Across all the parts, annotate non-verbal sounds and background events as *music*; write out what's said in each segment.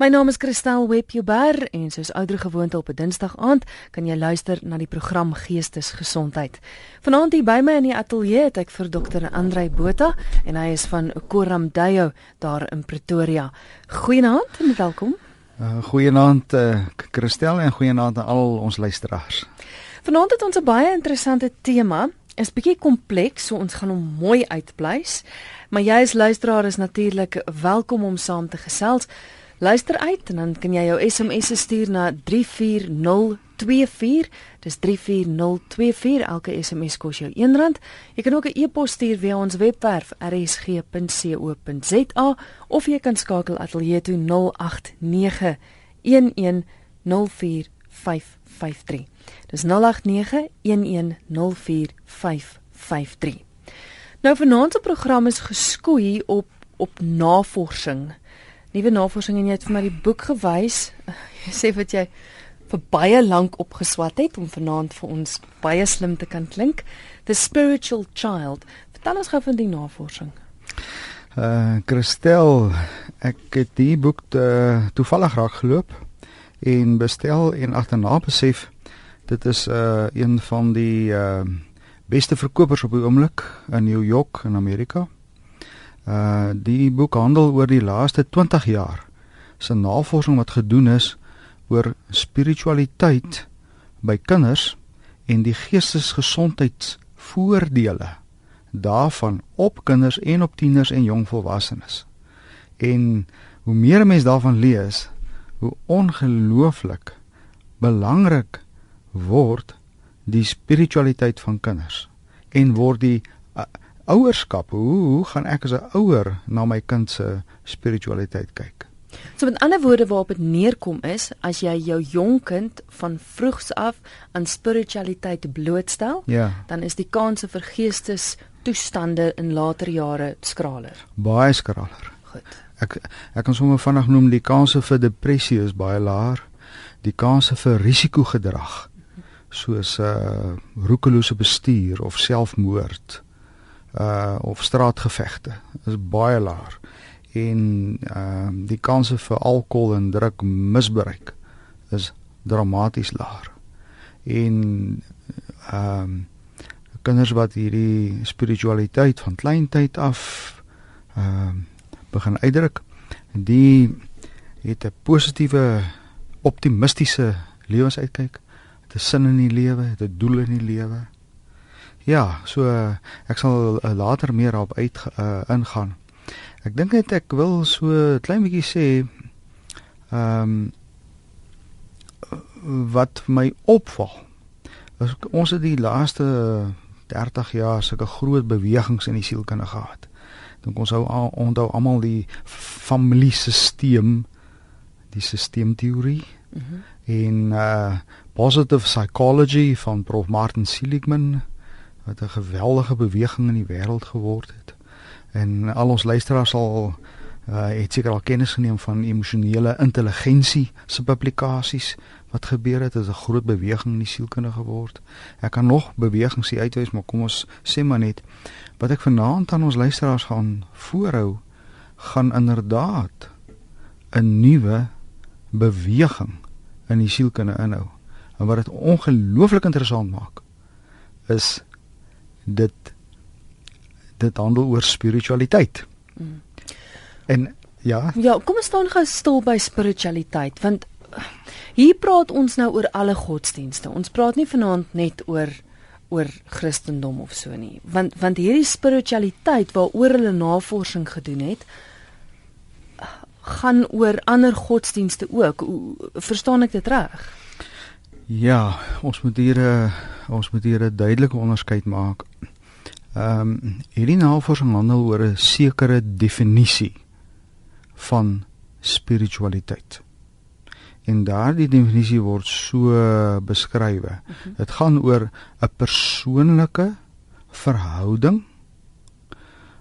My naam is Christel Webber en soos ouer gewoonte op 'n Dinsdag aand kan jy luister na die program Geestesgesondheid. Vanaand hier by my in die ateljee het ek vir Dr. Andrei Botha en hy is van Koramdayo daar in Pretoria. Goeienaand en welkom. Uh, goeienaand uh, Christel en goeienaand aan al ons luisteraars. Vanaand het ons 'n baie interessante tema. Is bietjie kompleks, so ons gaan hom mooi uitpleis. Maar jy as luisteraar is natuurlik welkom om saam te gesels. Luister uit en dan kan jy jou SMS stuur na 34024. Dis 34024. Elke SMS kos jou R1. Jy kan ook 'n e-pos stuur via ons webwerf rsg.co.za of jy kan skakel ateljee toe 089 1104553. Dis 089 1104553. Nou vanaand se program is geskoei op op navorsing nuwe navorsing en jy het vir my die boek gewys. *laughs* Jy sê wat jy vir baie lank opgeswat het om vanaand vir ons baie slim te kan klink. The Spiritual Child. Vertel ons gou van die navorsing. Uh Christel, ek het die boek te, toevallig raak geloop en bestel en agterna besef dit is uh een van die uh beste verkopers op die oomblik in New York in Amerika. Uh die boek handel oor die laaste 20 jaar se navorsing wat gedoen is oor spiritualiteit by kinders en die geestesgesondheidsvoordele daarvan op kinders en op tieners en jong volwassenes. En hoe meer 'n mens daarvan lees, hoe ongelooflik belangrik word die spiritualiteit van kinders en word die uh, ouerskap. Hoe hoe gaan ek as 'n ouer na my kind se spiritualiteit kyk? So met ander woorde waarop dit neerkom is, as jy jou jong kind van vroegs af aan spiritualiteit blootstel, ja. dan is die kanse vir geestes toestande in later jare skraler. Baie skraler. Goed. Ek ek kan sommer vinnig noem die kanse vir depressie is baie laer. Die kanse vir risikogedrag soos uh roekelose bestuur of selfmoord uh of straatgevegte is baie laag en ehm uh, die kanse vir alkohol en druk misbruik is dramaties laag. En ehm um, kinders wat hierdie spiritualiteit van kleintyd af ehm um, begin uitdruk, die het 'n positiewe optimistiese lewensuitkyk, het 'n sin in die lewe, het 'n doel in die lewe. Ja, so ek sal uh, later meer daarop uit uh, ingaan. Ek dink net ek wil so 'n klein bietjie sê ehm um, wat my opval. Ons het die laaste 30 jaar sulke groot bewegings in die sielkunde gehad. Dink ons hou onthou almal die familiesisteem, die sisteemteorie. Mm -hmm. En uh positive psychology van Prof Martin Seligman wat 'n geweldige beweging in die wêreld geword het. En al ons luisteraars sal uh, het seker al kennis geneem van emosionele intelligensie se publikasies wat gebeur het, is 'n groot beweging in die sielkunde geword. Ek kan nog bewegings hier uitwys, maar kom ons sê maar net wat ek vanaand aan ons luisteraars gaan voorhou gaan inderdaad 'n nuwe beweging in die sielkunde inhou. En wat dit ongelooflik interessant maak is dit dit handel oor spiritualiteit. Mm. En ja. Ja, kom ons staan gou stil by spiritualiteit want hier praat ons nou oor alle godsdienste. Ons praat nie vanaand net oor oor Christendom of so nie. Want want hierdie spiritualiteit waaroor hulle navorsing gedoen het gaan oor ander godsdienste ook. O, verstaan ek dit reg? Ja, ons moet hier 'n ons moet hier 'n duidelike onderskeid maak. Ehm um, hierdie navorsing handel oor 'n sekere definisie van spiritualiteit. En daardie definisie word so beskryf. Mhm. Dit gaan oor 'n persoonlike verhouding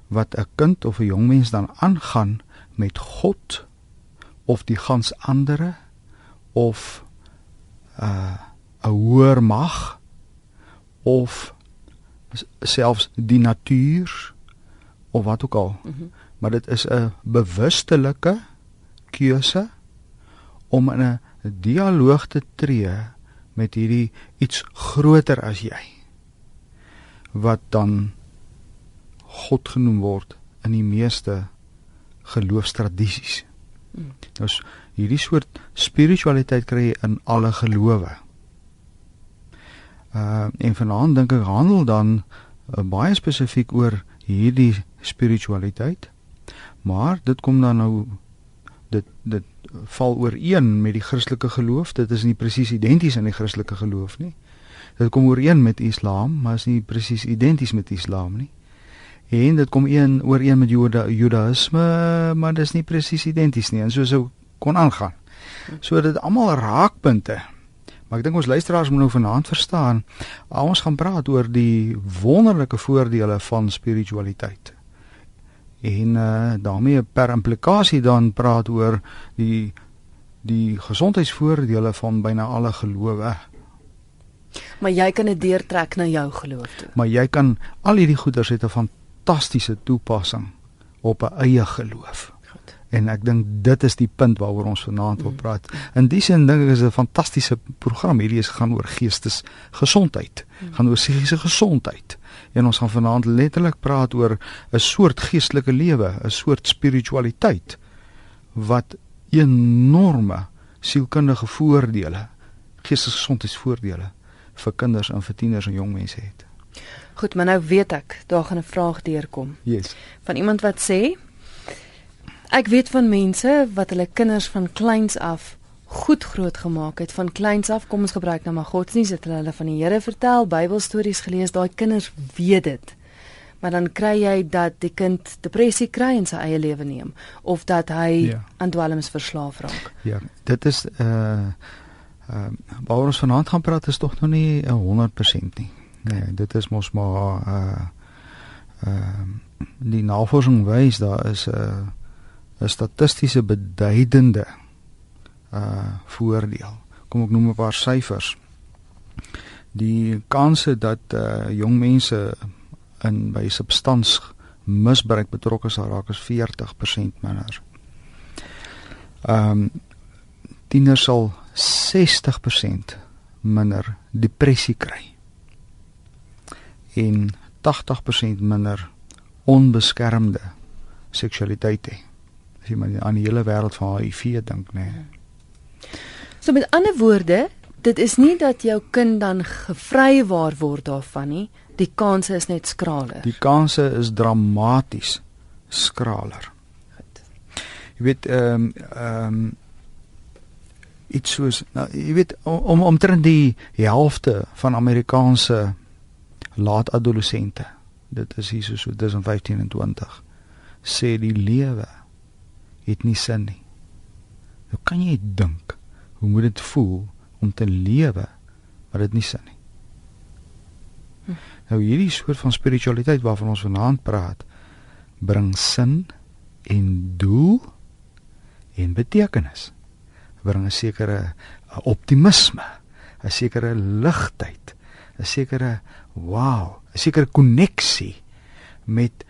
wat 'n kind of 'n jong mens dan aangaan met God of die gans andere of uh, 'n hoër mag of selfs die natuur of wat ook al. Mm -hmm. Maar dit is 'n bewustelike keuse om in 'n dialoog te tree met hierdie iets groter as jy wat dan God genoem word in die meeste geloofstradisies. Hmm. Nou hierdie soort spiritualiteit kry jy in alle gelowe. Uh en vanaand dink ek handel dan uh, baie spesifiek oor hierdie spiritualiteit. Maar dit kom dan nou dit dit val ooreen met die Christelike geloof. Dit is nie presies identies aan die Christelike geloof nie. Dit kom ooreen met Islam, maar is nie presies identies met Islam nie. En dit kom een ooreen met Juda, Judaïsme, maar dit is nie presies identies nie en so sou kon aangaan. So dit almal raakpunte. Maar ek dink ons luisteraars moet nou vanaand verstaan, ons gaan praat oor die wonderlike voordele van spiritualiteit en uh, daarmee per implikasie dan praat oor die die gesondheidsvoordele van byna alle gelowe. Maar jy kan dit deurtrek na jou geloof toe. Maar jy kan al hierdie goeders het 'n fantastiese toepassing op 'n eie geloof. Goed. En ek dink dit is die punt waaroor ons vanaand wil mm. praat. In die sin dink ek is 'n fantastiese program hierdie is gaan oor geestesgesondheid, mm. gaan oor psigiese gesondheid en ons gaan vanaand letterlik praat oor 'n soort geestelike lewe, 'n soort spiritualiteit wat enorme sielkundige voordele, geestesgesondheidsvoordele vir kinders en vir tieners en jong mense het. Goed, maar nou weet ek, daar gaan 'n vraag deurkom. Yes. Van iemand wat sê Ek weet van mense wat hulle kinders van kleins af goed groot gemaak het van kleins af kom ons gebruik nou maar godsdienst het hulle van die Here vertel Bybelstories gelees daai kinders weet dit maar dan kry jy dat die kind depressie kry en sy eie lewe neem of dat hy ja. aan dwelms verslaaf raak ja dit is uh uh waaroor ons vanaand gaan praat is tog nog nie 100% nie nee dit is mos maar uh uh die navorsing wys daar is 'n uh, 'n statistiese beduidende uh voordeel. Kom ek noem 'n paar syfers. Die kanse dat uh jong mense in by substans misbruik betrokke sal raak is 40% minder. Ehm um, tieners sal 60% minder depressie kry. En 80% minder onbeskermde seksualiteit hê. As jy maar aan die hele wêreld van HIV dink, nê. Nee. So met ander woorde, dit is nie dat jou kind dan gevrywaar word daarvan nie. Die kanse is net skraler. Die kanse is dramaties skraler. Goed. Jy weet ehm um, ehm um, iets soos nou jy weet om omtrent die helfte van Amerikaanse laat adolessente. Dit is hier so tussen 15 en 20 sê die lewe het nie sin nie. Hoe kan jy dink hoe moet dit voel om te lewe wat dit nie sin nie. Hm. Nou hierdie soort van spiritualiteit waarvan ons vanaand praat, bring sin en doel en betekenis. Bring 'n sekere optimisme, 'n sekere ligtheid, 'n sekere wow, 'n sekere koneksie met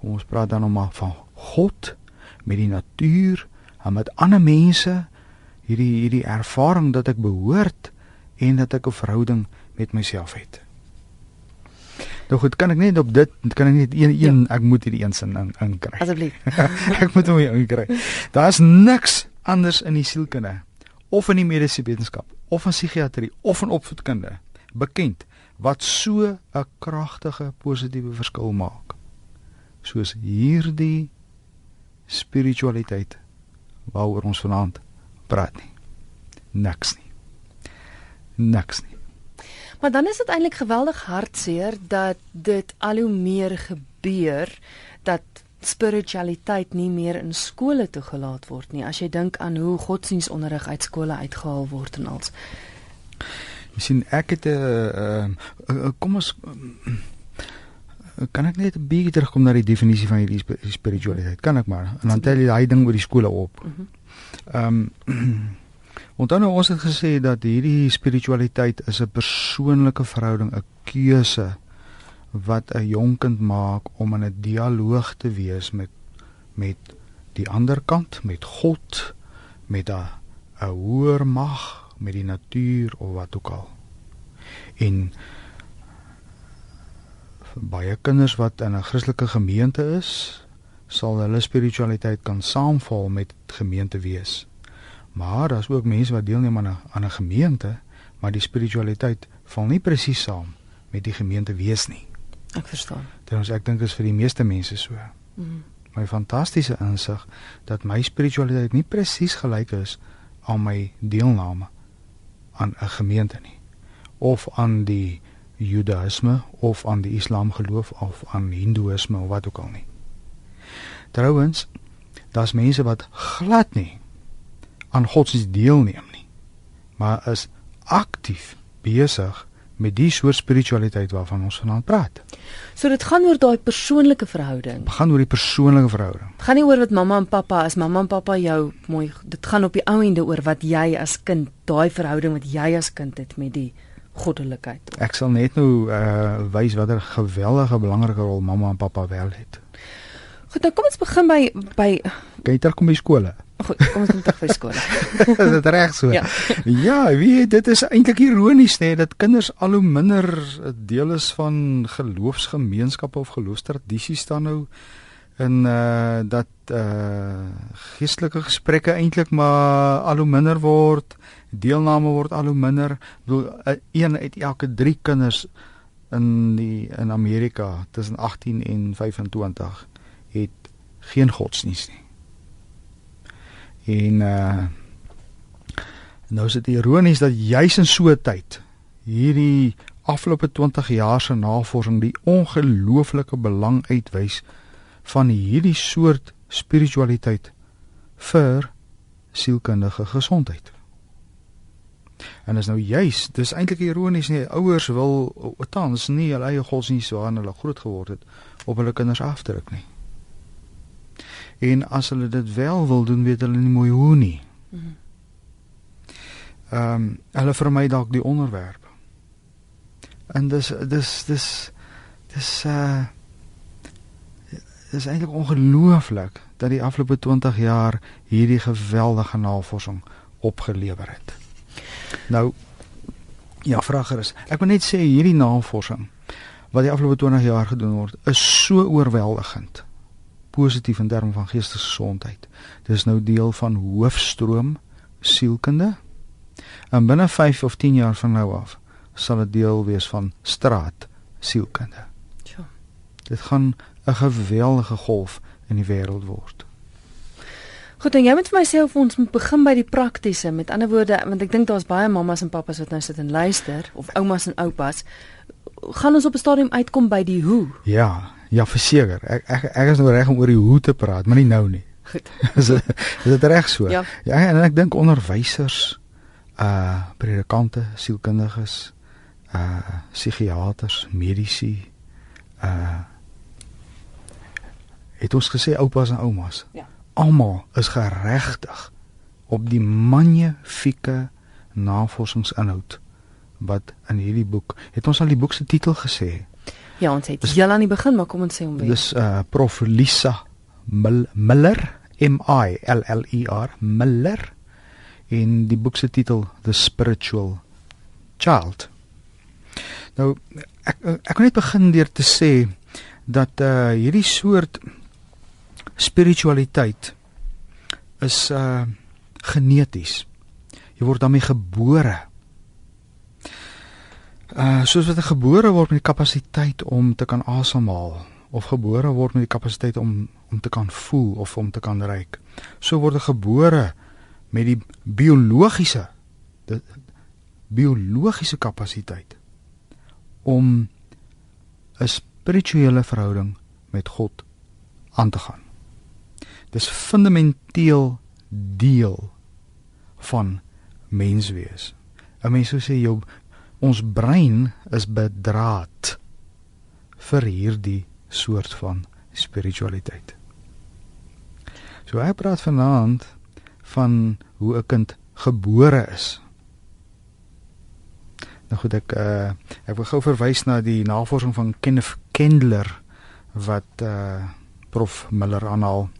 ons praat dan nog maar van God, met die natuur, en met ander mense hierdie hierdie ervaring dat ek behoort en dat ek 'n verhouding met myself het. Nou goed, kan ek net op dit kan ek net een een ja. ek moet hierdie een sin in in kry. Asseblief. *laughs* ek moet hom in kry. Daar's niks anders in die sielkunde of in die mediese wetenskap of in psigiatrie of in opvoedkunde bekend wat so 'n kragtige positiewe verskil maak soos hierdie spiritualiteit waaroor ons vanaand praat nie. Niks nie. Niks nie. Maar dan is dit eintlik geweldig hartseer dat dit al hoe meer gebeur dat spiritualiteit nie meer in skole toegelaat word nie. As jy dink aan hoe godsdienstonderrig uit skole uitgehaal word en als. Sien ek het 'n uh, uh, kom ons uh, kan ek net 'n bietjie terugkom na die definisie van hierdie spiritualiteit. Kan ek maar. En dan tel jy daai ding oor die skole op. Mhm. Ehm um, *clears throat* Onthou nou ons het gesê dat hierdie spiritualiteit is 'n persoonlike verhouding, 'n keuse wat 'n jong kind maak om in 'n dialoog te wees met met die ander kant, met God, met 'n 'n hoër mag met die natuur of wat ook al. En vir baie kinders wat in 'n Christelike gemeente is, sal hulle spiritualiteit kan saamval met gemeente wees. Maar daar's ook mense wat deelneem aan 'n aan 'n gemeente, maar die spiritualiteit val nie presies saam met die gemeente wees nie. Ek verstaan. Dit ek dink is vir die meeste mense so. Mm. My fantastiese insig dat my spiritualiteit nie presies gelyk is aan my deelname aan 'n gemeente nie of aan die Judaïsme of aan die Islam geloof of aan Hindoeïsme of wat ook al nie. Trouwens, daar's mense wat glad nie aan godsdienst deelneem nie, maar is aktief besig met die soort spiritualiteit waarvan ons vanaand praat. So dit gaan oor daai persoonlike verhouding. Dit gaan oor die persoonlike verhouding. Dit gaan nie oor wat mamma en pappa as mamma en pappa jou mooi dit gaan op die ou ende oor wat jy as kind, daai verhouding wat jy as kind het met die goddelikheid. Ek sal net nou uh wys watter geweldige belangrike rol mamma en pappa wel het. Goed, nou kom ons begin by by Kyk, dit kom by skole. Goed, kom ons kom terug by skole. *laughs* is dit reg so? Ja. ja, weet dit is eintlik ironies nê dat kinders al hoe minder deel is van geloofsgemeenskappe of geloofstradisies staan nou in uh dat uh geestelike gesprekke eintlik maar al hoe minder word, deelname word al hoe minder. Ek bedoel uh, een uit elke 3 kinders in die in Amerika tussen 18 en 25 het geen godsdienst nie. En uh nou is dit ironies dat juis in so 'n tyd hierdie afgelope 20 jaar se navorsing die ongelooflike belang uitwys van hierdie soort spiritualiteit vir sielkundige gesondheid. En is nou juis, dis eintlik ironies nie ouers wil tans nie hulle eie godsdienst waarin hulle groot geword het op hulle kinders afdruk nie. En as hulle dit wel wil doen, weet hulle nie mooi hoe nie. Ehm um, hulle vermy dalk die onderwerp. En dis dis dis dis uh dis eintlik ongelooflik dat die afgelope 20 jaar hierdie geweldige navorsing opgelewer het. Nou ja, vrager is, ek wil net sê hierdie navorsing wat die afgelope 20 jaar gedoen word, is so oorweldigend positief in terme van geestesgesondheid. Dis nou deel van hoofstroom sielkunde. En binne 5 of 10 jaar van nou af sal dit deel wees van straat sielkunde. Ja. Dit gaan 'n geweldige golf in die wêreld word. Goed, en jy moet vir my sê of ons moet begin by die praktiese. Met ander woorde, want ek dink daar's baie mammas en pappas wat nou sit en luister of oumas en oupas. Gaan ons op 'n stadium uitkom by die hoe? Ja, ja verseker. Ek ek ek is nou reg om oor die hoe te praat, maar nie nou nie. Goed. *laughs* is dit is dit reg so? Ja. ja en ek dink onderwysers, uh predikante, sielkundiges, uh psigiaters, medici, uh het ons gesê oupas en oumas. Ja. Almal is geregtig op die magnifieke navorsingsinhoud wat in hierdie boek. Het ons al die boek se titel gesê? Ja, ons het heel aan die begin, maar kom ons sê hom weer. Dis uh Prof Lisa Mil Miller M I L L E R Miller in die boek se titel The Spiritual Child. Nou ek ek wil net begin deur te sê dat uh hierdie soort spiritualiteit is uh geneties. Jy word daarmee gebore. Uh soos wat 'n gebore word met die kapasiteit om te kan asemhaal of gebore word met die kapasiteit om om te kan voel of om te kan ruik. So word 'n gebore met die biologiese die biologiese kapasiteit om 'n spirituele verhouding met God aan te gaan. Dis fundamenteel deel van menswees. 'n Mens sou sê jou ons brein is bedraad vir hierdie soort van spiritualiteit. So ek praat vanaand van hoe 'n kind gebore is. Nou goed ek uh, ek wil gou verwys na die navorsing van Kenneth Kendler wat uh, prof Miller aanhaal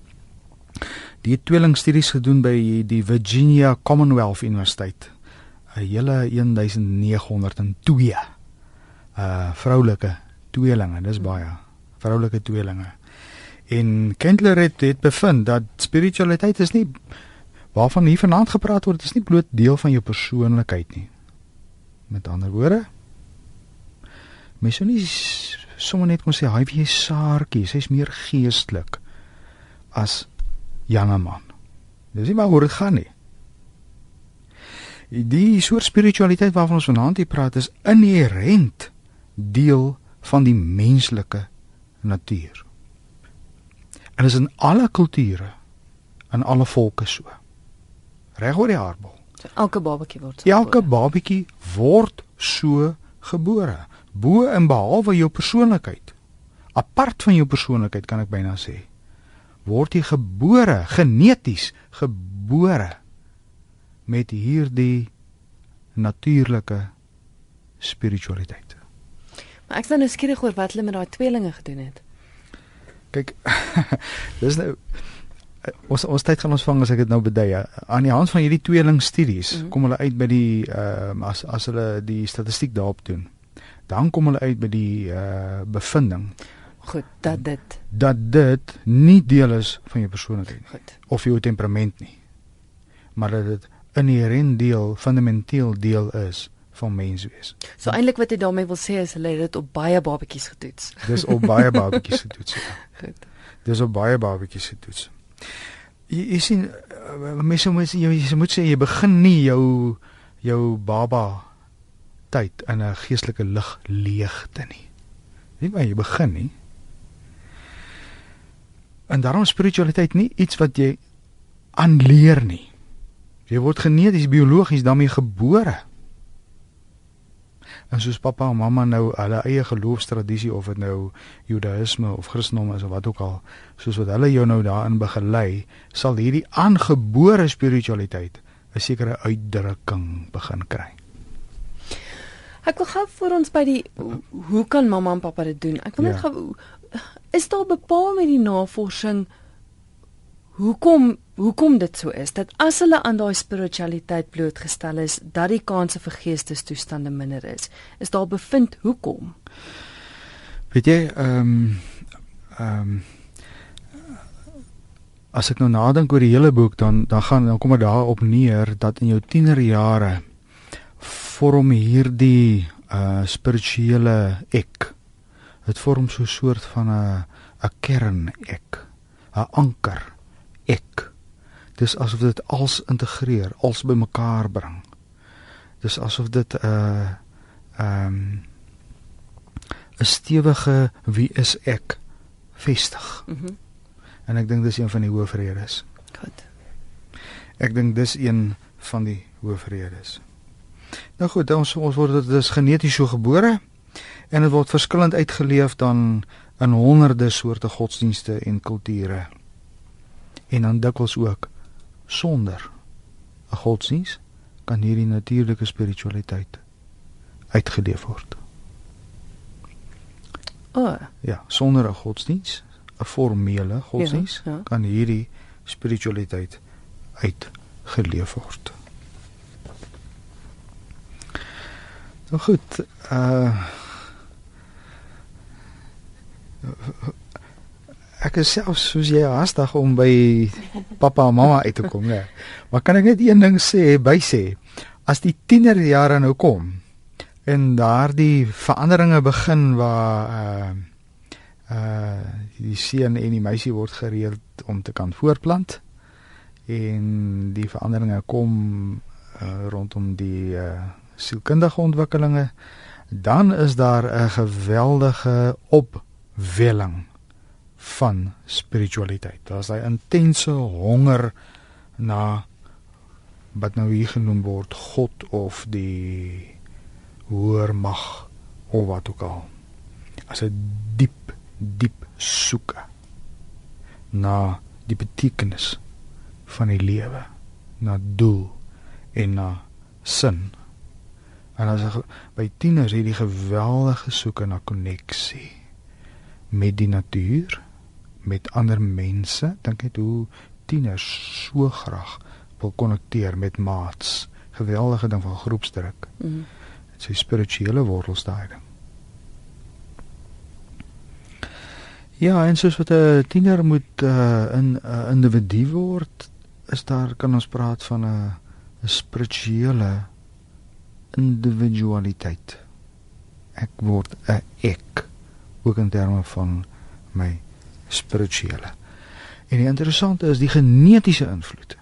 Die het tweelingstudies gedoen by die Virginia Commonwealth Universiteit. 'n Hele 1902 uh vroulike tweelinge, dis baie vroulike tweelinge. En Kendler het, het bevind dat spiritualiteit is nie waarvan hier vanaand gepraat word, is nie bloot deel van jou persoonlikheid nie. Met ander woorde, mens sou nie sommer net kon sê hy wie saartjie, sy's meer geestelik as Janeman. Dis nie maar hoe dit gaan nie. Die soort spiritualiteit waarvan ons vanaand hier praat is inherënt deel van die menslike natuur. En is in alle kulture en alle volke so. Reg oor die aardbol. So elke babatjie word so. Elke babatjie word so gebore, bo en behalwe jou persoonlikheid. Apart van jou persoonlikheid kan ek byna sê. Word jy gebore, geneties gebore met hierdie natuurlike spiritualiteit. Maar ek is nou nuuskierig oor wat hulle met daai tweelinge gedoen het. Kyk, *laughs* dis nou ons ons tyd gaan ons vang as ek dit nou bedui. ja. Aan die hand van hierdie tweeling studies mm. -hmm. kom hulle uit by die ehm uh, as as hulle die statistiek daarop doen. Dan kom hulle uit by die uh bevinding Goed, dat dit. dat dit nie deel is van jou persoonlikheid nie, Goed. of jou temperament nie. Maar dat dit inherënt deel, fundamenteel deel is van menswees. So eintlik wat hy daarmee wil sê is hulle het dit op baie babatjies getoets. Dis op baie babatjies getoets. Ja. *laughs* Goed. Dis op baie babatjies getoets. Jy, jy sien uh, mense moet jy, jy moet sê jy begin nie jou jou baba tyd in 'n geestelike lig leegte nie. Nie waar jy begin nie. En daarom spiritualiteit nie iets wat jy aanleer nie. Jy word geneties biologies daarmee gebore. En soos pappa en mamma nou hulle eie geloofstradisie of dit nou Judaïsme of Christendom is of wat ook al, soos wat hulle jou nou daarin begelei, sal hierdie aangebore spiritualiteit 'n sekere uitdrukking begin kry. Ek wil gou voor ons by die hoe- hoe kan mamma en pappa dit doen? Ek wil net Ja. gou is daar bepaal met die navorsing hoekom hoekom dit so is dat as hulle aan daai spiritualiteit blootgestel is, dat die kanse vir geestestoestande minder is. Is daar bevind hoekom? Weet jy, ehm um, ehm um, as ek nou nadink oor die hele boek dan dan gaan dan kom dit daarop neer dat in jou tienerjare vorm hierdie uh spirituele ek. Dit vorm so 'n soort van 'n 'n kern ek, 'n anker ek. Dis asof dit als integreer, als bymekaar bring. Dis asof dit 'n uh, ehm um, 'n stewige wie is ek vestig. Mhm. Mm En ek dink dis een van die hoofredes. Goed. Ek dink dis een van die hoofredes. Nou goed, ons ons word dit is geneties so gebore en dit word verskillend uitgeleef dan in honderde soorte godsdienste en kulture. En dan dikwels ook sonder 'n godsdienst kan hierdie natuurlike spiritualiteit uitgeleef word. O, oh, Ja, sonder 'n godsdienst, 'n formele godsdienst, Ja, ja. kan hierdie spiritualiteit uitgeleef word. Nou goed, uh ek is self soos jy haastig om by pappa en mamma uit te kom, né? Maar kan ek net een ding sê, by sê, as die tienerjare nou kom en daardie veranderinge begin waar uh uh die seun en die meisie word gereeld om te kan voortplant en die veranderinge kom uh, rondom die uh sielkundige ontwikkelinge dan is daar 'n geweldige opwelling van spiritualiteit. Daar's daai intense honger na wat nou hier genoem word God of die hoër mag of wat ook al. As 'n diep diep soeke na die betekenis van die lewe, na doel en na sin. En as by tieners hierdie geweldige soeke na koneksie met die natuur, met ander mense, dink net hoe tieners so graag wil konnekteer met maats. Geweldige ding van groepsdruk. Mm. Dit is sy spirituele wortels daai ding. Ja, en soos wat 'n tiener moet uh, in 'n uh, individu word, is daar kan ons praat van 'n 'n spirituele individualiteit. Ek word 'n ek ook in terme van my spirituele. En die interessante is die genetiese invloed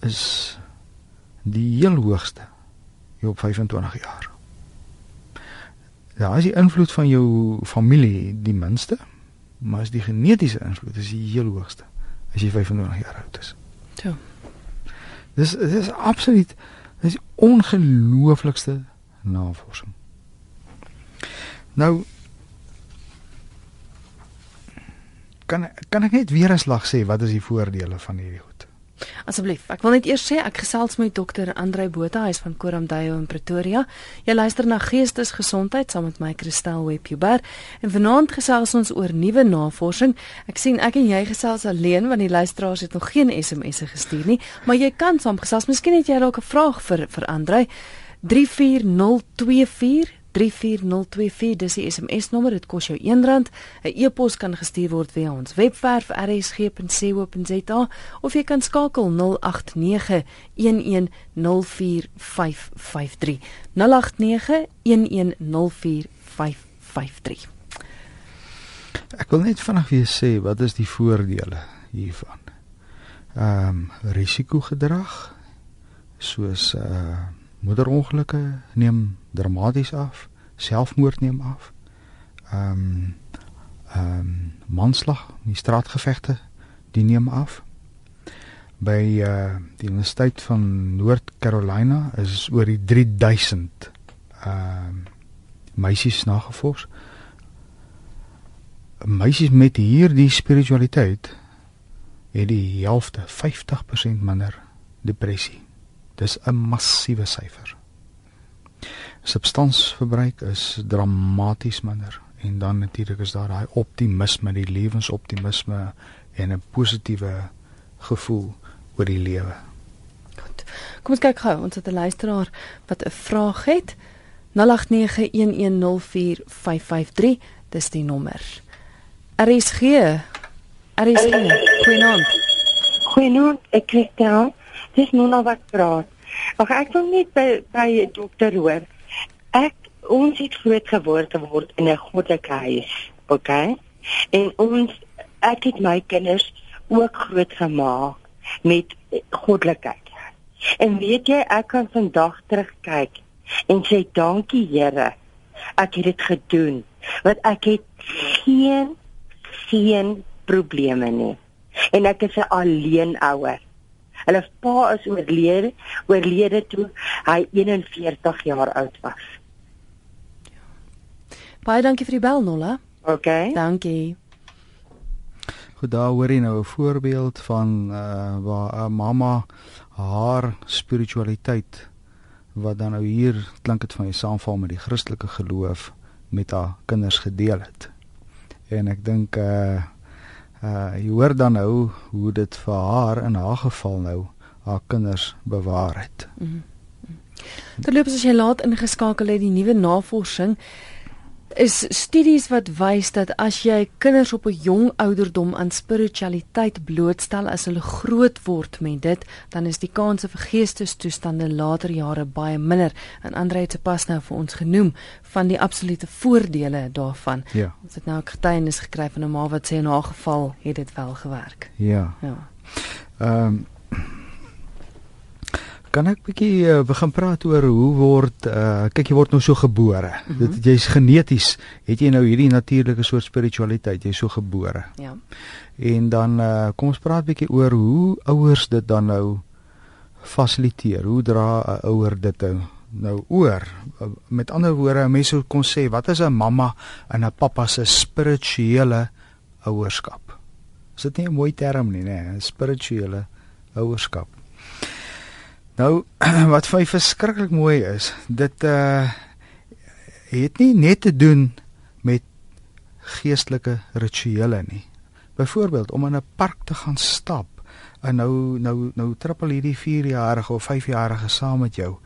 is die heel hoogste hier op 25 jaar. Ja, as die invloed van jou familie die minste, maar as die genetiese invloed is die heel hoogste as jy 25 jaar oud is. Ja. Dis dis absoluut dis ongelooflikste navorsing. Nou kan ek net weer 'n slag sê wat is die voordele van hierdie goed? Asseblief, ek wil net eers sê ek gesels met dokter Andrei Botha, hy is van Koramdayo in Pretoria. Jy luister na Geestesgesondheid saam met my Christel Webber en vanaand gesels ons oor nuwe navorsing. Ek sien ek en jy gesels alleen want die luisteraars het nog geen SMS'e gestuur nie, maar jy kan saamgesels. Miskien het jy dalk 'n vraag vir vir Andrei. 34024 34024 dis die SMS nommer dit kos jou R1. 'n e-pos kan gestuur word via ons webwerf rsg.co.za of jy kan skakel 0891104553 0891104553 Ek wil net vinnig weer sê wat is die voordele hiervan? Ehm um, risikogedrag soos uh moederongelukke neem dramaties af, selfmoord neem af. Ehm um, ehm um, manslag, die straatgevegte, die neem af. By uh die Universiteit van Noord Carolina is oor die 3000 ehm um, meisies nagevors. Meisies met hierdie spiritualiteit het die helfte 50% minder depressie. Dis 'n massiewe syfer. Substansverbruik is dramaties minder en dan natuurlik is daar daai optimisme, die lewensoptimisme en 'n positiewe gevoel oor die lewe. Goed. Kom ons kyk gou, ons het 'n luisteraar wat 'n vraag het. 0891104553, dis die nommer. RSG. RSG. Goeienaand. Goeienaand, ek Christel. Dis Nona wat praat. Wag, ek wil net by by dokter hoor. Ek ons het groot geword geword in 'n goddelike huis, okay? En ons ek het my kinders ook groot gemaak met goddelikheid. En weet jy, ek kan vandag terugkyk en sê dankie Here. Ek het dit gedoen want ek het geen geen probleme nie. En ek is 'n alleen ouer. Hulle pa is oorlede, oorlede toe hy 41 jaar oud was. Baie dankie vir die bel Nolla. Okay. Dankie. Goed, daar hoor jy nou 'n voorbeeld van uh waar 'n mamma haar spiritualiteit wat dan nou hier klink dit van jy saamval met die Christelike geloof met haar kinders gedeel het. En ek dink uh uh jy hoor dan nou hoe dit vir haar in haar geval nou haar kinders bewaar het. Mm -hmm. Terloops as jy laat ingeskakel het die nuwe navorsing is studies wat wys dat as jy kinders op 'n jong ouderdom aan spiritualiteit blootstel as hulle groot word met dit, dan is die kanse vir geestestoestande later jare baie minder. En Andre het pas nou vir ons genoem van die absolute voordele daarvan. Ja. Ons het nou 'n getuienis gekry van 'n ma wat sê in haar geval het dit wel gewerk. Ja. Ja. Ehm um, Kan ek bietjie uh, begin praat oor hoe word uh, kyk jy word nou so gebore. Mm -hmm. Dit jy's geneties, het jy nou hierdie natuurlike soort spiritualiteit, jy's so gebore. Ja. En dan uh, kom ons praat bietjie oor hoe ouers dit dan nou fasiliteer. Hoe dra 'n ouer dit nou nou oor? Met ander woorde, mense kon sê wat is 'n mamma en 'n pappa se spirituele ouerskap? Is dit nie 'n mooi term nie, nê? Nee? Spirituele ouerskap. Nou *clears throat* wat vir my verskriklik mooi is, dit uh het nie net te doen met geestelike rituele nie. Byvoorbeeld om in 'n park te gaan stap En nou nou nou trippel hierdie 4-jarige of 5-jarige saam met jou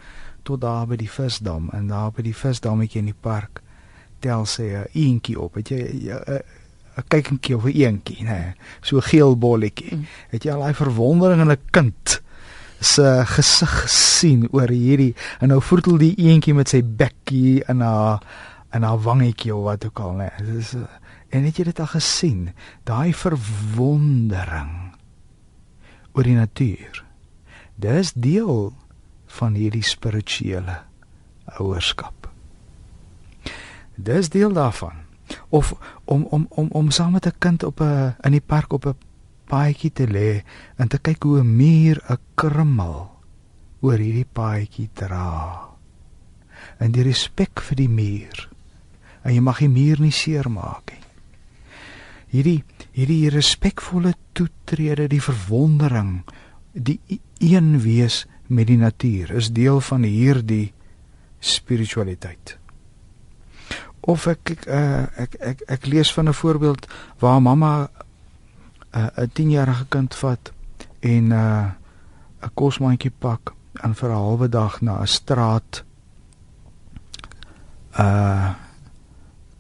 tot daar by die visdam en daar by die visdammetjie in die park tel sy 'n eentjie op. Het jy 'n 'n kykentjie of 'n eentjie, nê? Nee, so 'n geel bolletjie. Mm. Het jy al daai verwondering in 'n kind se gesig gesien oor hierdie en nou voetel die eentjie met sy bekkie in haar in haar wangetjie of wat ook al, nê? Nee. Dis en het jy dit al gesien? Daai verwondering oor die natuur. Dis deel van hierdie spirituele ouerskap. Dis deel daarvan. Of om om om om saam met 'n kind op 'n in die park op 'n paadjie te lê en te kyk hoe 'n muur 'n krummel oor hierdie paadjie dra. En die respek vir die muur. En jy mag die muur nie seermaak nie. Hierdie hierdie respekvolle toetrede, die verwondering, die een wees met die natuur is deel van hierdie spiritualiteit. Of ek ek uh, ek, ek ek lees van 'n voorbeeld waar mamma uh, 'n 10-jarige kind vat en 'n uh, 'n kosmandjie pak en vir 'n halwe dag na 'n straat uh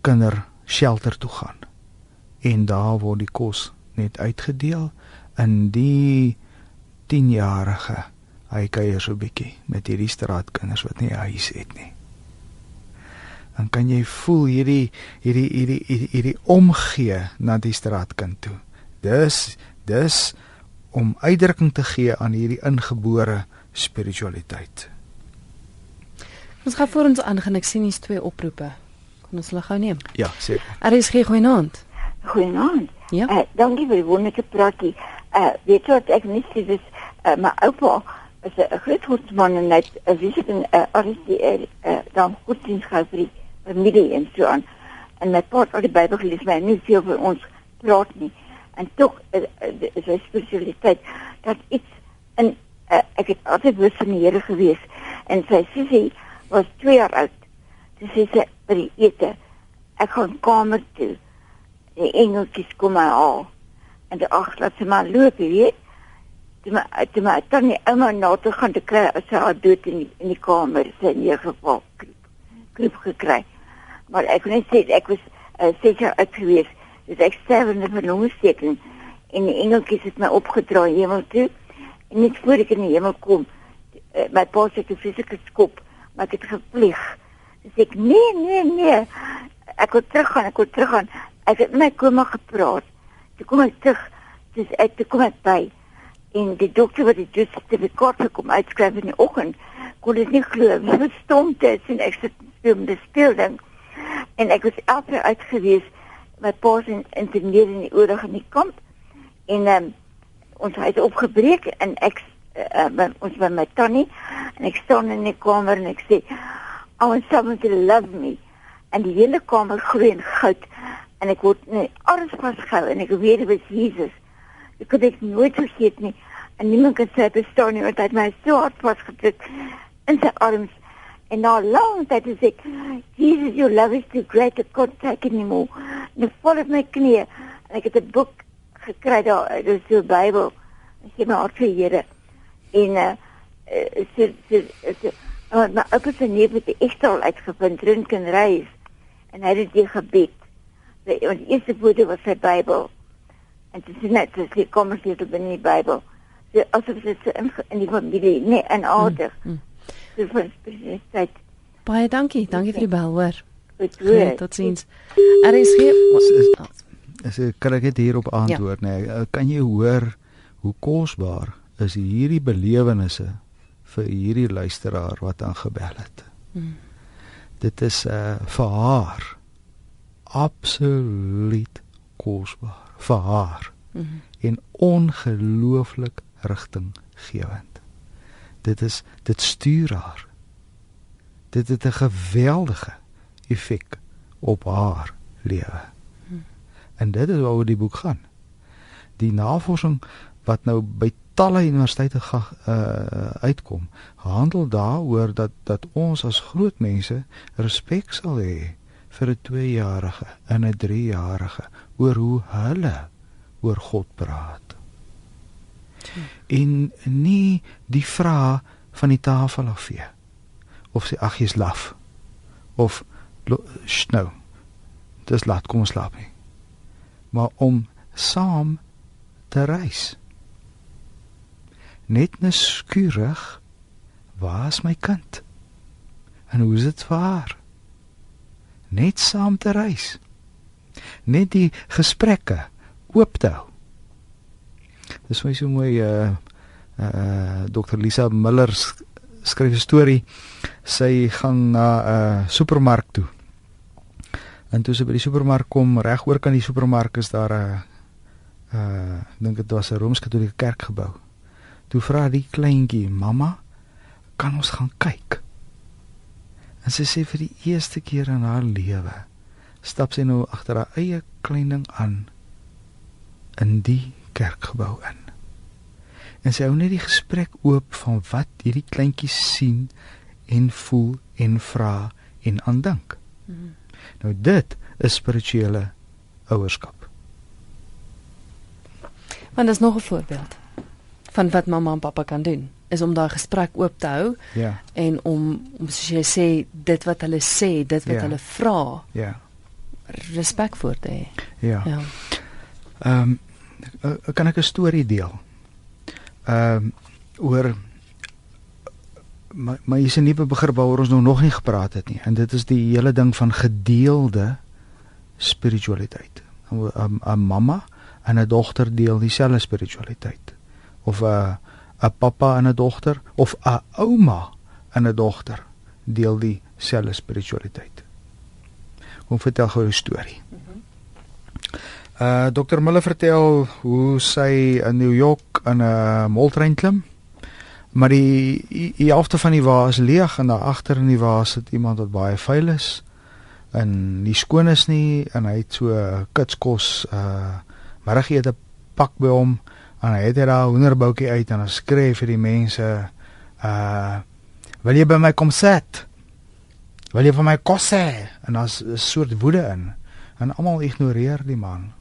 kinder shelter toe gaan. En daar word die kos net uitgedeel in die 10-jarige hy kuier so 'n bietjie met hierdie straatkinders wat nie 'n huis het nie. Dan kan jy voel hierdie hierdie hierdie hierdie, hierdie omgee na die straatkind toe. Dis dis om uitdrukking te gee aan hierdie ingebore spiritualiteit. Ons gaan voor ons aangaan ek sien hier's twee oproepe. Kom ons lag gou neem. Ja, seker. Er is geen goeienaand. Goeienaand. Ja. Uh, dankie vir die wonderlike praatie. Uh, weet jy wat ek mis dis uh, my oupa is 'n groot godsman en net 'n visie in uh, RCL uh, dan godsdienst gehad vir die familie en so aan. En my pa het al die Bybel gelees, maar nie veel vir ons praat nie. En tog uh, uh, is sy spesialiteit dat iets in uh, ek het altyd bewus van die Here gewees en sy sussie was 2 jaar oud. Sy sê sy by die ete ek gaan kamer toe. Die engeltjies kom my haal. En die ag laat sy maar loop, jy weet toe my toe my tannie ouma na toe gaan te kry as sy haar dood in die, in die kamer sy in die geval kriep gekry. Maar ek kon net sê ek was uh, seker uit gewees. Dis ek sterwende van longsteking en die engeltjies het my opgedra hemel toe. En net voor ek in die hemel kom, uh, my pa sê ek fisieke skop, maar ek het gevlieg. Dis ek nee nee nee. Ek wil teruggaan, ek wil teruggaan. Ek het my koma gepraat. Toe kom ek terug. Dis ek toe kom ek by en die dokter wat die sertifikaat gekom uitskryf in die oggend kon dit nie glo wie verstom dit en ek sit speel met die speelding en ek was elke uitgewees my pa se interneer in die oorlog in die kamp en um, ons het opgebreek en ek uh, ons by my tannie en ek staan in die kamer en ek sê I want someone to love me en die hele kamer gloei in goud en ek word nee, alles vasgehou en ek weet dit was Jesus Ek kon dit nooit vergeet nie. En niemand kan sê bestaan nie want hy het my so hard vasgedruk in sy arms. En na lang tyd het ek Jesus your love is too great to contact anymore. En ek val op my knie en ek het 'n boek gekry daar, dis die Bybel. Ek het my hart vir Here. En uh, sy sy sy maar op sy neef het die ekstra uitgevind drink en reis en hy het dit gebid. Die, die eerste woorde was sy Bybel. En dit is net as jy kom as jy dit in die Bybel. So asof dit so in, in die familie, nee, in ouder. Mm, mm. Vir spesialiteit. Baie dankie. Dankie vir die bel, hoor. Goed, hoor. Totsiens. Er is geen As ek kan ek dit hierop antwoord, ja. nee, kan jy hoor hoe kosbaar is hierdie belewennisse vir hierdie luisteraar wat aangebel het. Mm. Dit is uh vir haar absoluut kosbaar vir haar mm -hmm. en ongelooflik rigtinggewend. Dit is dit stuur haar. Dit het 'n geweldige effek op haar lewe. En dit is waaroor die boek gaan. Die navorsing wat nou by talle universiteite ga, uh, uitkom, handel daaroor dat dat ons as groot mense respek sal hê vir 'n 2-jarige en 'n 3-jarige oor hoe hulle oor God praat. En nie die vrae van die tafel af vee. Of sê ag jy's laf. Of snou. Dis laat kom ons slaap nie. Maar om saam te reis. Net neskuurig waar is my kind? En hoe is dit vir haar? Net saam te reis. Net die gesprekke oop te hou. Dis vir my so mooi uh uh Dr Lisa Miller skryf 'n storie. Sy gaan na 'n uh, supermark toe. En toe sy by die supermark kom, reg oor kan die supermark is daar 'n uh dink dit was 'n Rooms-Katolieke kerkgebou. Toe vra die kleintjie, "Mamma, kan ons gaan kyk?" En sy sê vir die eerste keer in haar lewe, stap sy nou agter haar eie klein ding aan in die kerkgebou in. En sy hou net die gesprek oop van wat hierdie kleintjies sien en voel en vra en aandink. Mm -hmm. Nou dit is spirituele ouerskap. Want dis nog 'n voorbeeld van wat mamma en pappa kan doen is om daai gesprek oop te hou. Ja. En om om soos jy sê dit wat hulle sê, dit wat Ja. hulle vra, Ja. respek voor te hê. Ja. Ja. Ehm um, kan ek 'n storie deel? Ehm um, oor maar maar hier's 'n nuwe begrip waaroor ons nou nog nie gepraat het nie en dit is die hele ding van gedeelde spiritualiteit. 'n 'n mamma en 'n dogter deel dieselfde spiritualiteit. Of 'n 'n pappa en 'n dogter of 'n ouma en 'n dogter deel dieselfde spiritualiteit. Kom vertel gou 'n storie. Uh Dr Miller vertel hoe sy in New York in 'n moltrein klim. Maar die die die helfte van die wa is leeg en daar agter in die wa sit iemand wat baie vuil is. En nie skoon is nie en hy het so kitskos uh middagete pak by hom en hy het daar 'n hoenderboutjie uit en hy skree vir die mense uh wil jy by my kom sit? Wil jy vir my kos hê? En daar's 'n soort woede in en almal ignoreer die man.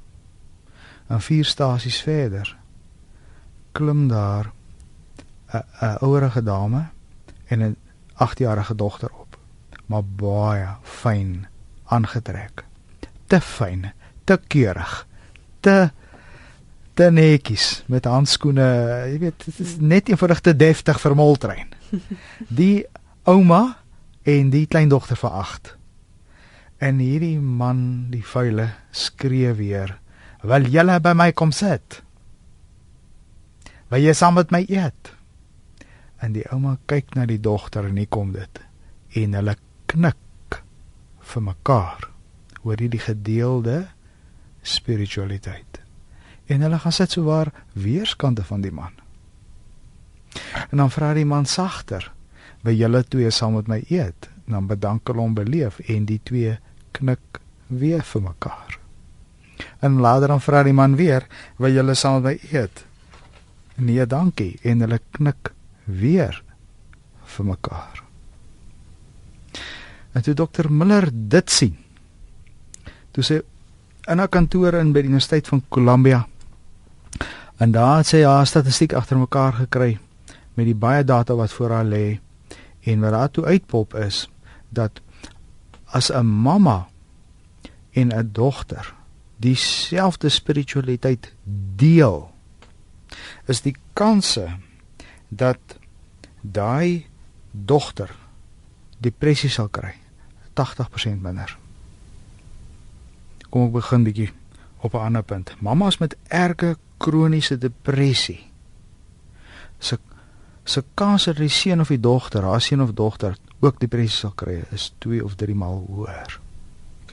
En vier stasies verder klim daar 'n 'n ouerige dame en 'n 8-jarige dogter op. Maar baie fyn aangetrek. Te fyn, te keurig, te te netjies met handskoene, jy weet, dit is net eenvoudig te deftig vir moltrein. *laughs* Die ouma en die kleindogter van 8. En hierdie man, die vuile, skree weer: "Wil julle by my kom sit? Wil jy saam met my eet?" En die ouma kyk na die dogter en hier kom dit. En hulle knik vir mekaar oor hierdie gedeelde spiritualiteit. En hulle gaan sit so waar weerskante van die man. En dan vra die man sagter: "Wil julle twee saam met my eet?" En dan bedank hulle hom beleef en die twee knik weer vir mekaar. En later dan vra die man weer: "Wil julle saam met my eet?" Nee, dankie. En hulle knik weer vir mekaar. En toe dokter Miller dit sien. Toe sê in 'n kantoor in by die Universiteit van Columbia. En daar het sy haar statistiek agter mekaar gekry met die baie data wat voor haar lê en wat daar toe uitpop is dat as 'n mamma en 'n dogter dieselfde spiritualiteit deel is die kanse dat daai dogter depressie sal kry 80% minder. Kom ek begin bietjie op 'n ander punt. Mamas met erge kroniese depressie se se kans dat die seun of die dogter, haar seun of dogter ook depressie sal kry is 2 of 3 maal hoër.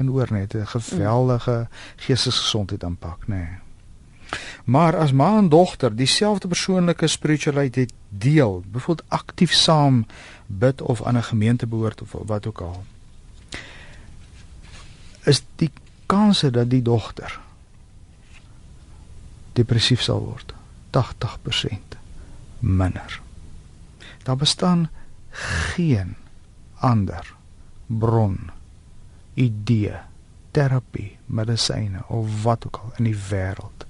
Jy kan hoor net 'n geweldige geestesgesondheid aanpak, nê. Nee. Maar as ma en dogter dieselfde persoonlike spiritualiteit deel, byvoorbeeld aktief saam bid of aan 'n gemeente behoort of wat ook al, is die kanse dat die dogter depressief sal word 80% minder. Daar bestaan geen ander bron idee terapie medisyne of wat ook al in die wêreld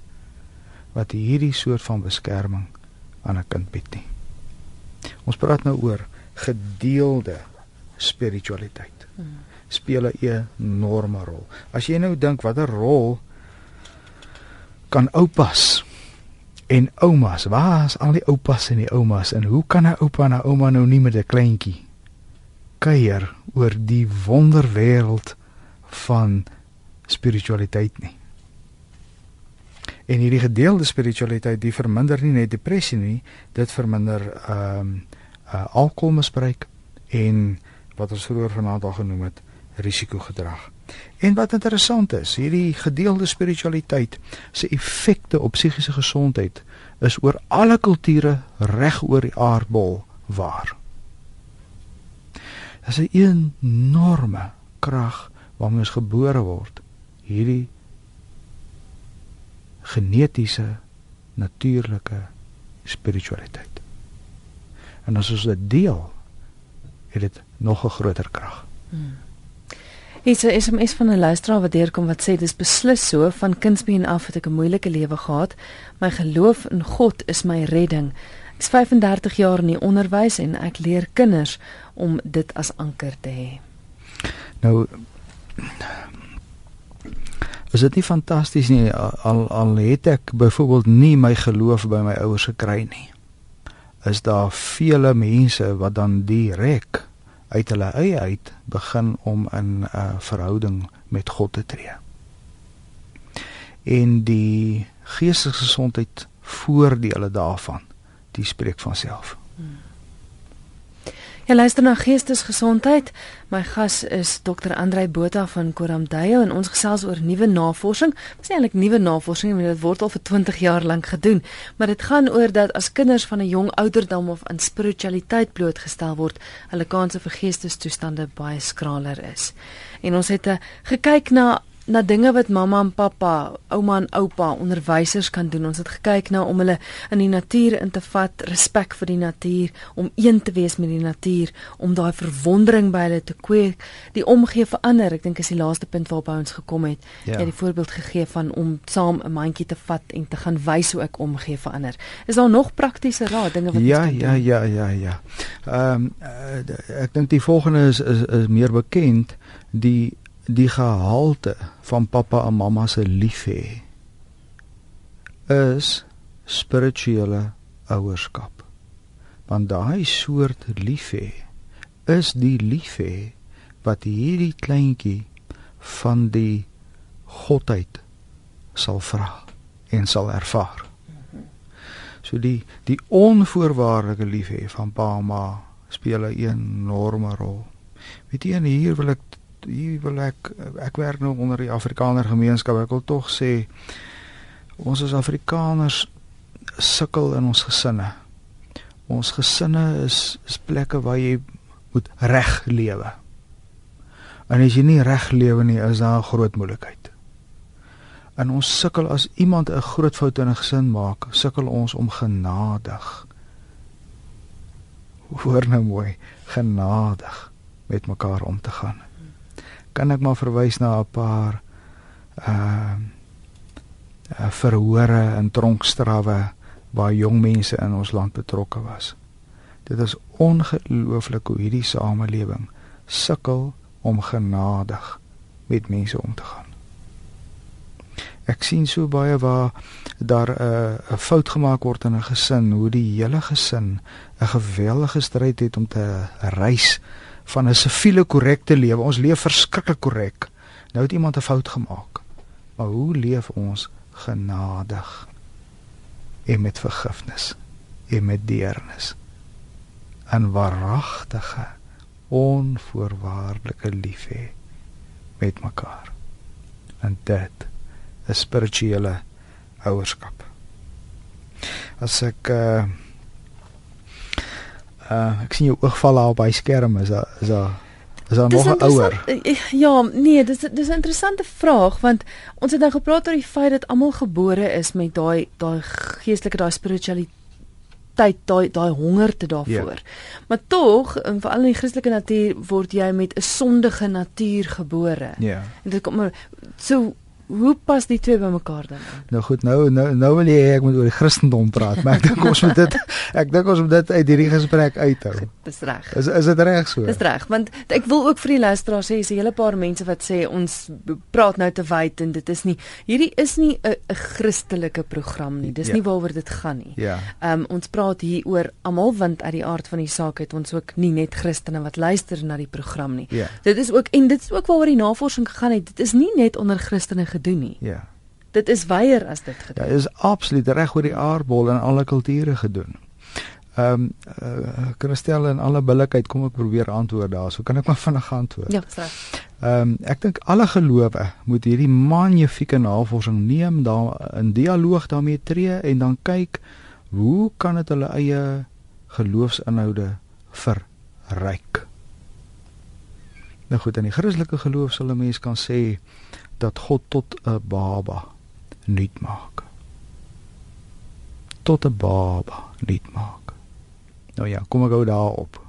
wat hierdie soort van beskerming aan 'n kind bied nie. Ons praat nou oor gedeelde spiritualiteit. Speel 'n enorme rol. As jy nou dink watter rol kan oupas en oumas, waar is al die oupas en die oumas en hoe kan 'n oupa en 'n ouma nou nie met 'n kleintjie kuier oor die wonderwêreld van spiritualiteit nie? En hierdie gedeelde spiritualiteit, die verminder nie net depressie nie, dit verminder ehm um, uh, alkoholmisbruik en wat ons vroeër vanaand al genoem het, risikogedrag. En wat interessant is, hierdie gedeelde spiritualiteit se effekte op psigiese gesondheid is oor alle kulture reg oor die aardbol waar. Dit is 'n enorme krag waarmee ons gebore word. Hierdie genetiese natuurlike spiritualiteit. En as ons dit deel, het dit nog 'n groter krag. Hmm. Hier's 'n SMS van 'n luisteraar wat deurkom wat sê dis beslis so van kindsbeen af het ek 'n moeilike lewe gehad. My geloof in God is my redding. Ek's 35 jaar in die onderwys en ek leer kinders om dit as anker te hê. Nou is dit nie fantasties nie al al het ek byvoorbeeld nie my geloof by my ouers gekry nie. Is daar vele mense wat dan direk uit hulle eie uit begin om in 'n uh, verhouding met God te tree. En die geestelike gesondheid voordele daarvan, die spreek van self. Hmm. Jy luister na Geestesgesondheid. My gas is Dr. Andrei Botha van Koramdayo en ons gesels oor nuwe navorsing. Dit is eintlik nuwe navorsing, want dit word al vir 20 jaar lank gedoen, maar dit gaan oor dat as kinders van 'n jong ouderdom of aan spiritualiteit blootgestel word, hulle kanse vir geestestoestande baie skraler is. En ons het uh, gekyk na na dinge wat mamma en pappa, ouma en oupa, onderwysers kan doen. Ons het gekyk na om hulle in die natuur in te vat, respek vir die natuur, om een te wees met die natuur, om daai verwondering by hulle te kweek, die omgee vir ander. Ek dink is die laaste punt waarop ons gekom het. Ja. Jy het die voorbeeld gegee van om saam 'n mandjie te vat en te gaan wys hoe ek omgee vir ander. Is daar nog praktiese raad dinge wat ja, ons kan ja, doen? Ja, ja, ja, ja. Ehm um, uh, ek dink die volgende is is, is meer bekend die die gehalte van pappa en mamma se liefhe is spirituele ouerskap. Want daai soort liefhe is die liefhe wat hierdie kleintjie van die godheid sal vra en sal ervaar. So die die onvoorwaardelike liefhe van pa en ma speel 'n enorme rol. Weet jy, hier wil ek hier wil ek ek werk nou onder die Afrikaner gemeenskap. Ek wil tog sê ons as Afrikaners sukkel in ons gesinne. Ons gesinne is is plekke waar jy moet reg lewe. En as jy nie reg lewe nie, is daar 'n groot moeilikheid. En ons sukkel as iemand 'n groot fout in 'n gesin maak, sukkel ons om genadig. Hoor nou mooi, genadig met mekaar om te gaan kan ek maar verwys na 'n paar uh uh verhore en tronkstrawwe waar jong mense in ons land betrokke was. Dit is ongelooflik hoe hierdie samelewing sukkel om genadig met mense om te gaan. Ek sien so baie waar daar 'n uh, fout gemaak word in 'n gesin, hoe die hele gesin 'n geweldige stryd het om te reis van 'n siviele korrekte lewe. Ons leef verskriklik korrek. Nou het iemand 'n fout gemaak. Maar hoe leef ons genadig en met vergifnis en met deernis? 'n Waaragtige, onvoorwaardelike liefde met mekaar. En dit is spirituele ouerskap. As ek uh uh ek sien jou oog val daar op hy skerm is daar is daar is daar nog 'n ouer? eh, ja nee dis dis 'n interessante vraag want ons het nou gepraat oor die feit dat almal gebore is met daai daai geestelike daai spiritualiteit daai daai honger te daarvoor. Ja. maar tog in veral in die Christelike natuur word jy met 'n sondige natuur gebore. Ja. En dit kom maar so hoe pas die twee bymekaar dan? Nou goed, nou nou nou wil jy ek moet oor die Christendom praat, maar ek dink ons moet dit *laughs* ek dink ons moet dit uit hierdie gesprek uithou. Dis reg. Is is dit reg so? Dis reg, want ek wil ook vir die luisteraars sê, is 'n hele paar mense wat sê ons praat nou te wyd en dit is nie hierdie is nie 'n 'n Christelike program nie. Dis Ja. nie waaroor dit gaan nie. Ja. Ehm um, ons praat hier oor almal want uit die aard van die saak het ons ook nie net Christene wat luister na die program nie. Ja. Dit is ook en dit is ook waaroor die navorsing gegaan het. Dit is nie net onder Christene gedoen nie. Ja. Dit is weier as dit Ja, gedoen. is absoluut reg oor die aardbol in alle kulture gedoen. Ehm um, uh, Christel in alle billikheid kom ek probeer antwoord daar. So kan ek maar vinnig antwoord. Ja, dis reg. Ehm um, ek dink alle gelowe moet hierdie magnifieke navorsing neem, daar in dialoog daarmee tree en dan kyk hoe kan dit hulle eie geloofsinhoude verryk. Nou goed, in die Christelike geloof sal 'n mens kan sê dat God tot 'n baba nuut maak. Tot 'n baba nuut maak. Nou ja, kom ek gou daarop.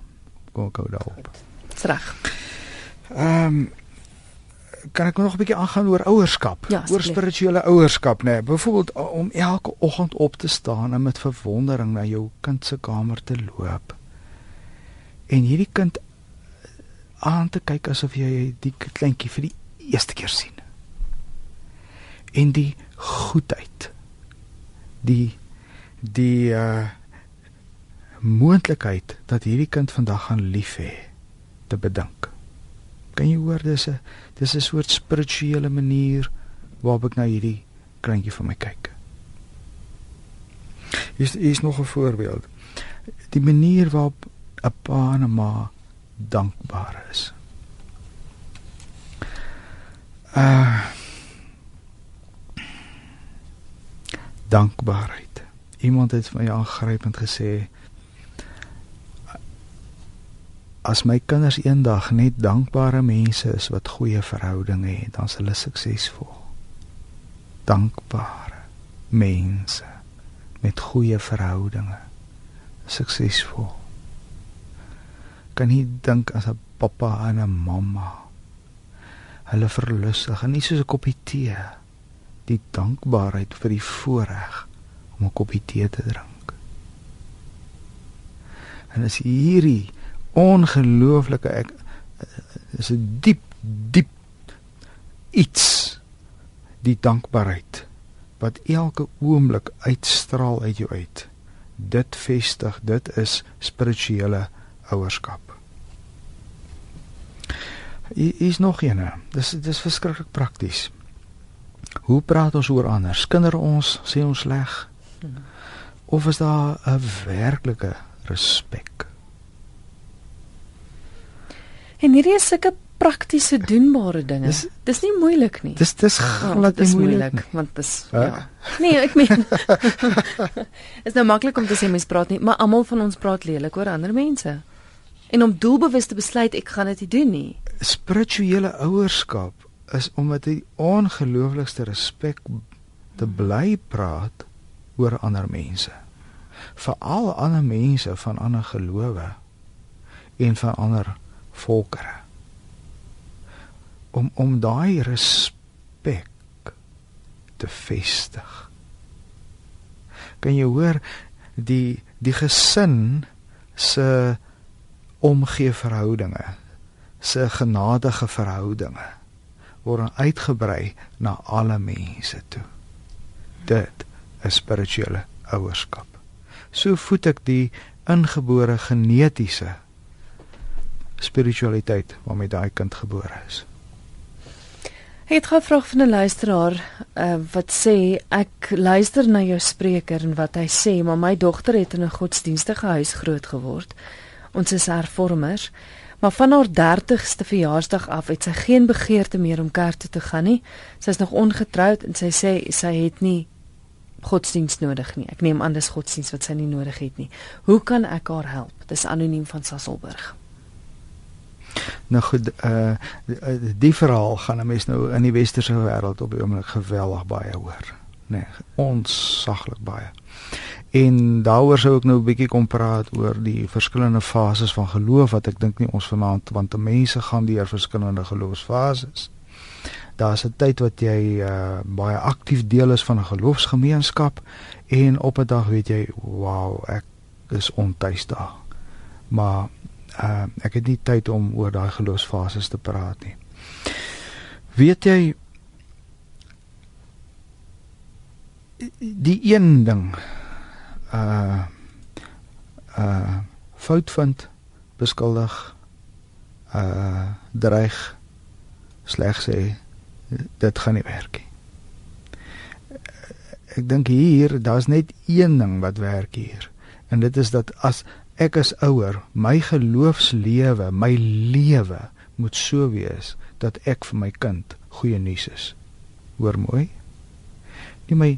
Kom ek gou daarop. Dis reg. Ehm um, kan ek nog 'n bietjie aangaan oor ouerskap, Ja, oor spirituele ouerskap, nê. Nee. Byvoorbeeld om elke oggend op te staan en met verwondering na jou kind se kamer te loop. En hierdie kind aan te kyk asof jy die kleintjie vir die eerste keer sien. En die goedheid. Die die uh moontlikheid dat hierdie kind vandag gaan lief hê te bedink. Kan jy hoor dis 'n dis 'n soort spirituele manier waarop ek na hierdie kleintjie van my kyk. Hier is hier is nog 'n voorbeeld. Die manier waarop 'n pa en 'n ma dankbaar is. Uh dankbaarheid. Iemand het vir my aangrypend gesê as my kinders eendag net dankbare mense is wat goeie verhoudinge het, dan is hulle suksesvol. Dankbare mense met goeie verhoudinge suksesvol. Kan nie dink as 'n pappa en 'n mamma hulle verlustig en nie soos 'n koppie tee die dankbaarheid vir die voorreg om 'n koppie tee te drink. En as hierdie ongelooflike ek is 'n diep diep iets die dankbaarheid wat elke oomblik uitstraal uit jou uit. Dit vestig, dit is spirituele ouerskap. Hier is nog eene. Dis dis verskriklik prakties. Hoe praat ons oor ander? Skinder ons, sê ons sleg? Of is daar 'n werklike respek? En hierdie is sulke praktiese doenbare dinge. Dis- Dis, nie moeilik nie. Dis dis Ja, glad is nie moeilik nie. want dis Hæ? ja. Nee, ek meen *laughs* is nou maklik om te sê mens praat nie, maar almal van ons praat lelik oor ander mense. En om doelbewus te besluit ek gaan dit nie doen nie. spirituele ouerskap is om met die ongelooflikste respek te bly praat oor ander mense. Veral ander mense van ander gelowe en van ander volkere. Om om daai respek te vestig. Kan jy hoor die die gesin se omgee verhoudinge se genadige verhoudinge word uitgebrei na alle mense toe. Dit is spirituele ouerskap. So voed ek die ingebore genetiese spiritualiteit waarmee daai kind gebore is. Ek het 'n vraag van 'n luisteraar uh, wat sê ek luister na jou spreker en wat hy sê, maar my dogter het in 'n godsdienstige huis groot geword. Ons is hervormers, maar van haar 30ste verjaarsdag af het sy geen begeerte meer om kerk toe te gaan nie. Sy is nog ongetroud en sy sê sy het nie godsdiens nodig nie. Ek neem aan dis godsdiens wat sy nie nodig het nie. Hoe kan ek haar help? Dis anoniem van Sasselburg. Nou goed, uh die, verhaal gaan 'n mens nou in die westerse wêreld op die oomblik geweldig baie hoor. Nee, onsaglik baie. En daaroor sou ek nou 'n bietjie kom praat oor die verskillende fases van geloof wat ek dink nie ons vanaand want mense gaan deur verskillende geloofsfases. daar's 'n tyd wat jy uh, baie aktief deel is van 'n geloofsgemeenskap en op 'n dag weet jy, wow, ek is ontuis daar. Maar uh, ek het nie tyd om oor daai geloofsfases te praat nie. Weet jy die een ding uh uh fout vind, beskuldig, uh dreig, sleg sê, dit gaan nie werk nie. Ek dink hier, daar's net een ding wat werk hier. En dit is dat as ek as ouer, my geloofslewe, my lewe moet so wees dat ek vir my kind goeie nuus is. Hoor mooi. Nie my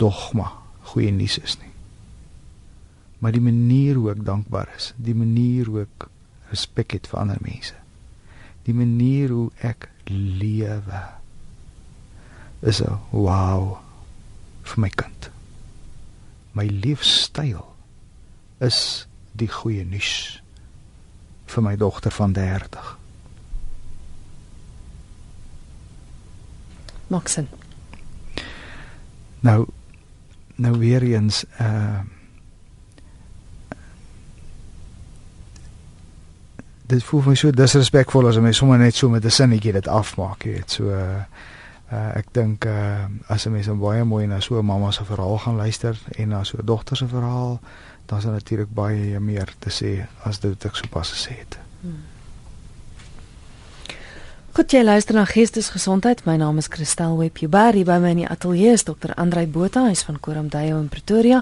dogma goeie nuus is nie. Maar die manier hoe ek dankbaar is, die manier hoe ek respek het vir ander mense. Die manier hoe ek lewe is 'n wow vir my kind. My leefstyl is die goeie nuus vir my dogter van 30. Maksin. Nou nou weer eens uh dit voel my so disrespekvol as om net sommer net so met 'n sinnetjie dit afmaak, jy weet. So uh, uh ek dink uh as 'n mens baie mooi na so 'n mamma se verhaal gaan luister en na so 'n dogter se verhaal, dan is daar natuurlik baie meer te sê as dit wat ek sopas gesê het. Hmm. Goed jy luister na Geestesgesondheid. My naam is Christel Webber. By my in die ateljee is Dr. Andrei Botha, hy's van Koramdayo in Pretoria.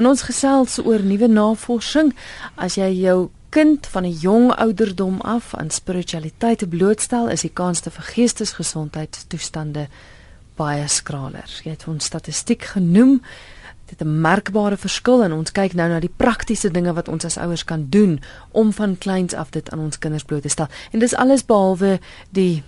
En ons gesels oor nuwe navorsing. As jy jou kind van 'n jong ouderdom af aan spiritualiteit blootstel, is die kans te vir geestesgesondheidstoestande baie skraler. Jy het ons statistiek genoem dit 'n merkbare verskil en ons kyk nou na die praktiese dinge wat ons as ouers kan doen om van kleins af dit aan ons kinders bloot te stel. En dis alles behalwe die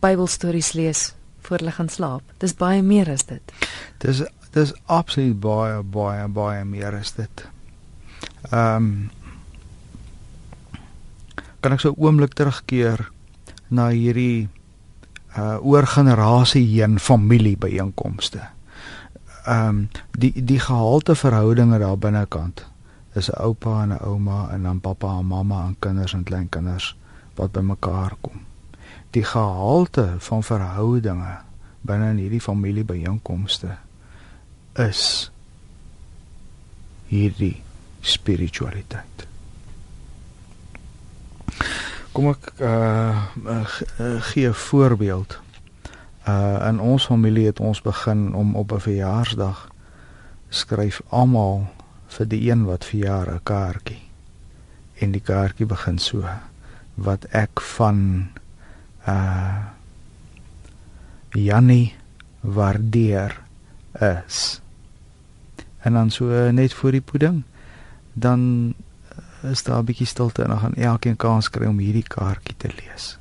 Bybelstories lees voor hulle gaan slaap. Dis baie meer as dit. Dis dis absoluut baie baie baie meer as dit. Ehm um, kan ek so 'n oomblik terugkeer na hierdie uh oor generasie heen familie byeenkomste ehm um, die die gehalte verhoudinge daar binnekant is 'n oupa en 'n ouma en dan pappa en mamma en kinders en kleinkinders wat bymekaar kom. Die gehalte van verhoudinge binne in hierdie familiebyeenkomste is hierdie spiritualiteit. Kom ek uh, uh gee 'n voorbeeld. Uh in ons familie het ons begin om op 'n verjaarsdag skryf almal vir die een wat verjaar 'n kaartjie. En die kaartjie begin so wat ek van uh Jannie waardeer is. En dan so net voor die pudding dan is daar 'n bietjie stilte en dan gaan elkeen kans kry om hierdie kaartjie te lees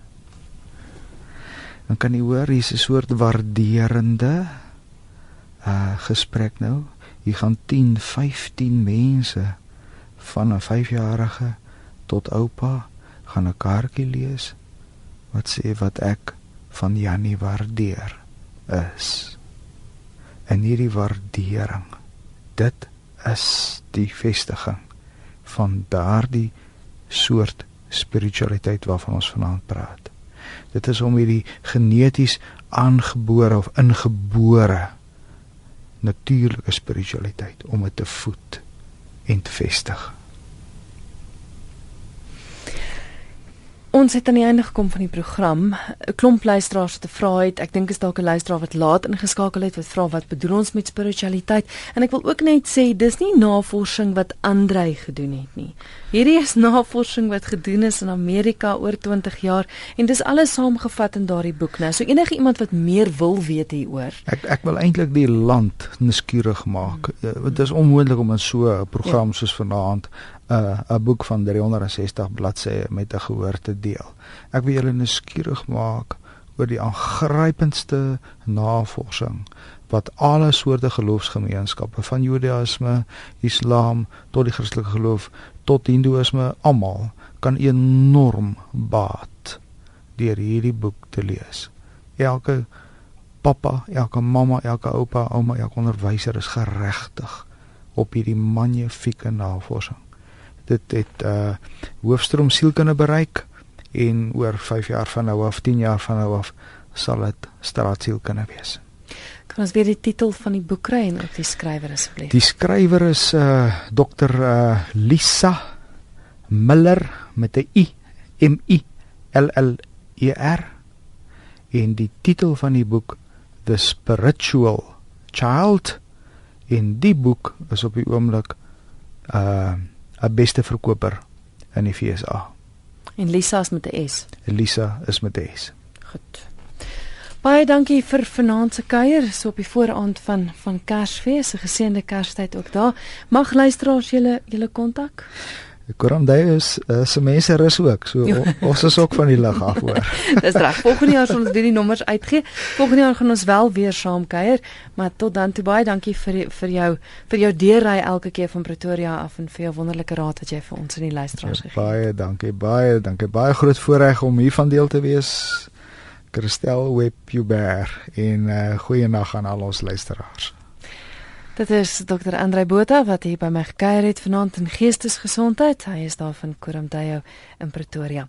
dan kan jy hoor hier's 'n soort waarderende uh gesprek nou. Hier gaan 10, 15 mense van 'n 5-jarige tot oupa gaan 'n kaartjie lees wat sê wat ek van Jannie waardeer is. En hierdie waardering, dit is die vestiging van daardie soort spiritualiteit waarvan ons vanaand praat. Dit is om hierdie geneties aangebore of ingebore natuurlike spiritualiteit om dit te voed en te vestig. Ons het aan die einde gekom van die program. 'n Klomp luisteraars het gevra het. Ek dink is dalk 'n luisteraar wat laat ingeskakel het wat vra wat bedoel ons met spiritualiteit? En ek wil ook net sê dis nie navorsing wat Andrei gedoen het nie. Hierdie is navorsing wat gedoen is in Amerika oor 20 jaar en dis alles saamgevat in daardie boek nou. So enige iemand wat meer wil weet hieroor. Ek ek wil eintlik die land nuuskierig maak. Hmm. Dit is onmoontlik om in so 'n program ja. soos vanaand 'n 'n boek van 360 bladsye met 'n gehoor te deel. Ek wil julle nuuskierig maak oor die aangrypendste navorsing wat alle soorte geloofsgemeenskappe van Judaïsme, Islam tot die Christelike geloof tot Hindoeïsme almal kan enorm baat deur hierdie boek te lees elke pappa, elke mamma, elke oupa, ouma, elke onderwyser is geregtig op hierdie magnifieke navorsing. Dit het uh hoofstroom sielkunde bereik en oor 5 jaar van nou af, 10 jaar van nou af sal dit straatsielkunde wees. Kan ons weer die titel van die boek kry en ook die skrywer asseblief? Die skrywer is uh Dr uh Lisa Miller met 'n I M I L L E R en die titel van die boek The Spiritual Child en die boek is op die oomblik uh 'n beste verkoper in die FSA. En Lisa is met 'n S. Elisa is met 'n S. Goed. Baie dankie vir vanaand se kuier so op die vooraand van van Kersfees, 'n geseënde Kerstyd ook daar. Mag luisteraars julle julle kontak? Koramdai is uh, se mense rus ook. So o, ons is ook van die lig af hoor. *laughs* Dis reg. Volgende jaar sal ons weer die nommers uitgee. Volgende jaar gaan ons wel weer saam kuier, maar tot dan toe baie dankie vir vir jou vir jou deurry elke keer van Pretoria af en vir jou wonderlike raad wat jy vir ons en die luisteraars gegee het. baie dankie, baie dankie. Baie groot voorreg om hier van deel te wees. Christel Webber en uh, goeienaand aan al ons luisteraars. Dit is Dr. Andrei Botha wat hier by my gekuier het vanaand in geestesgesondheid. Hy is daar van Koramdayo in Pretoria.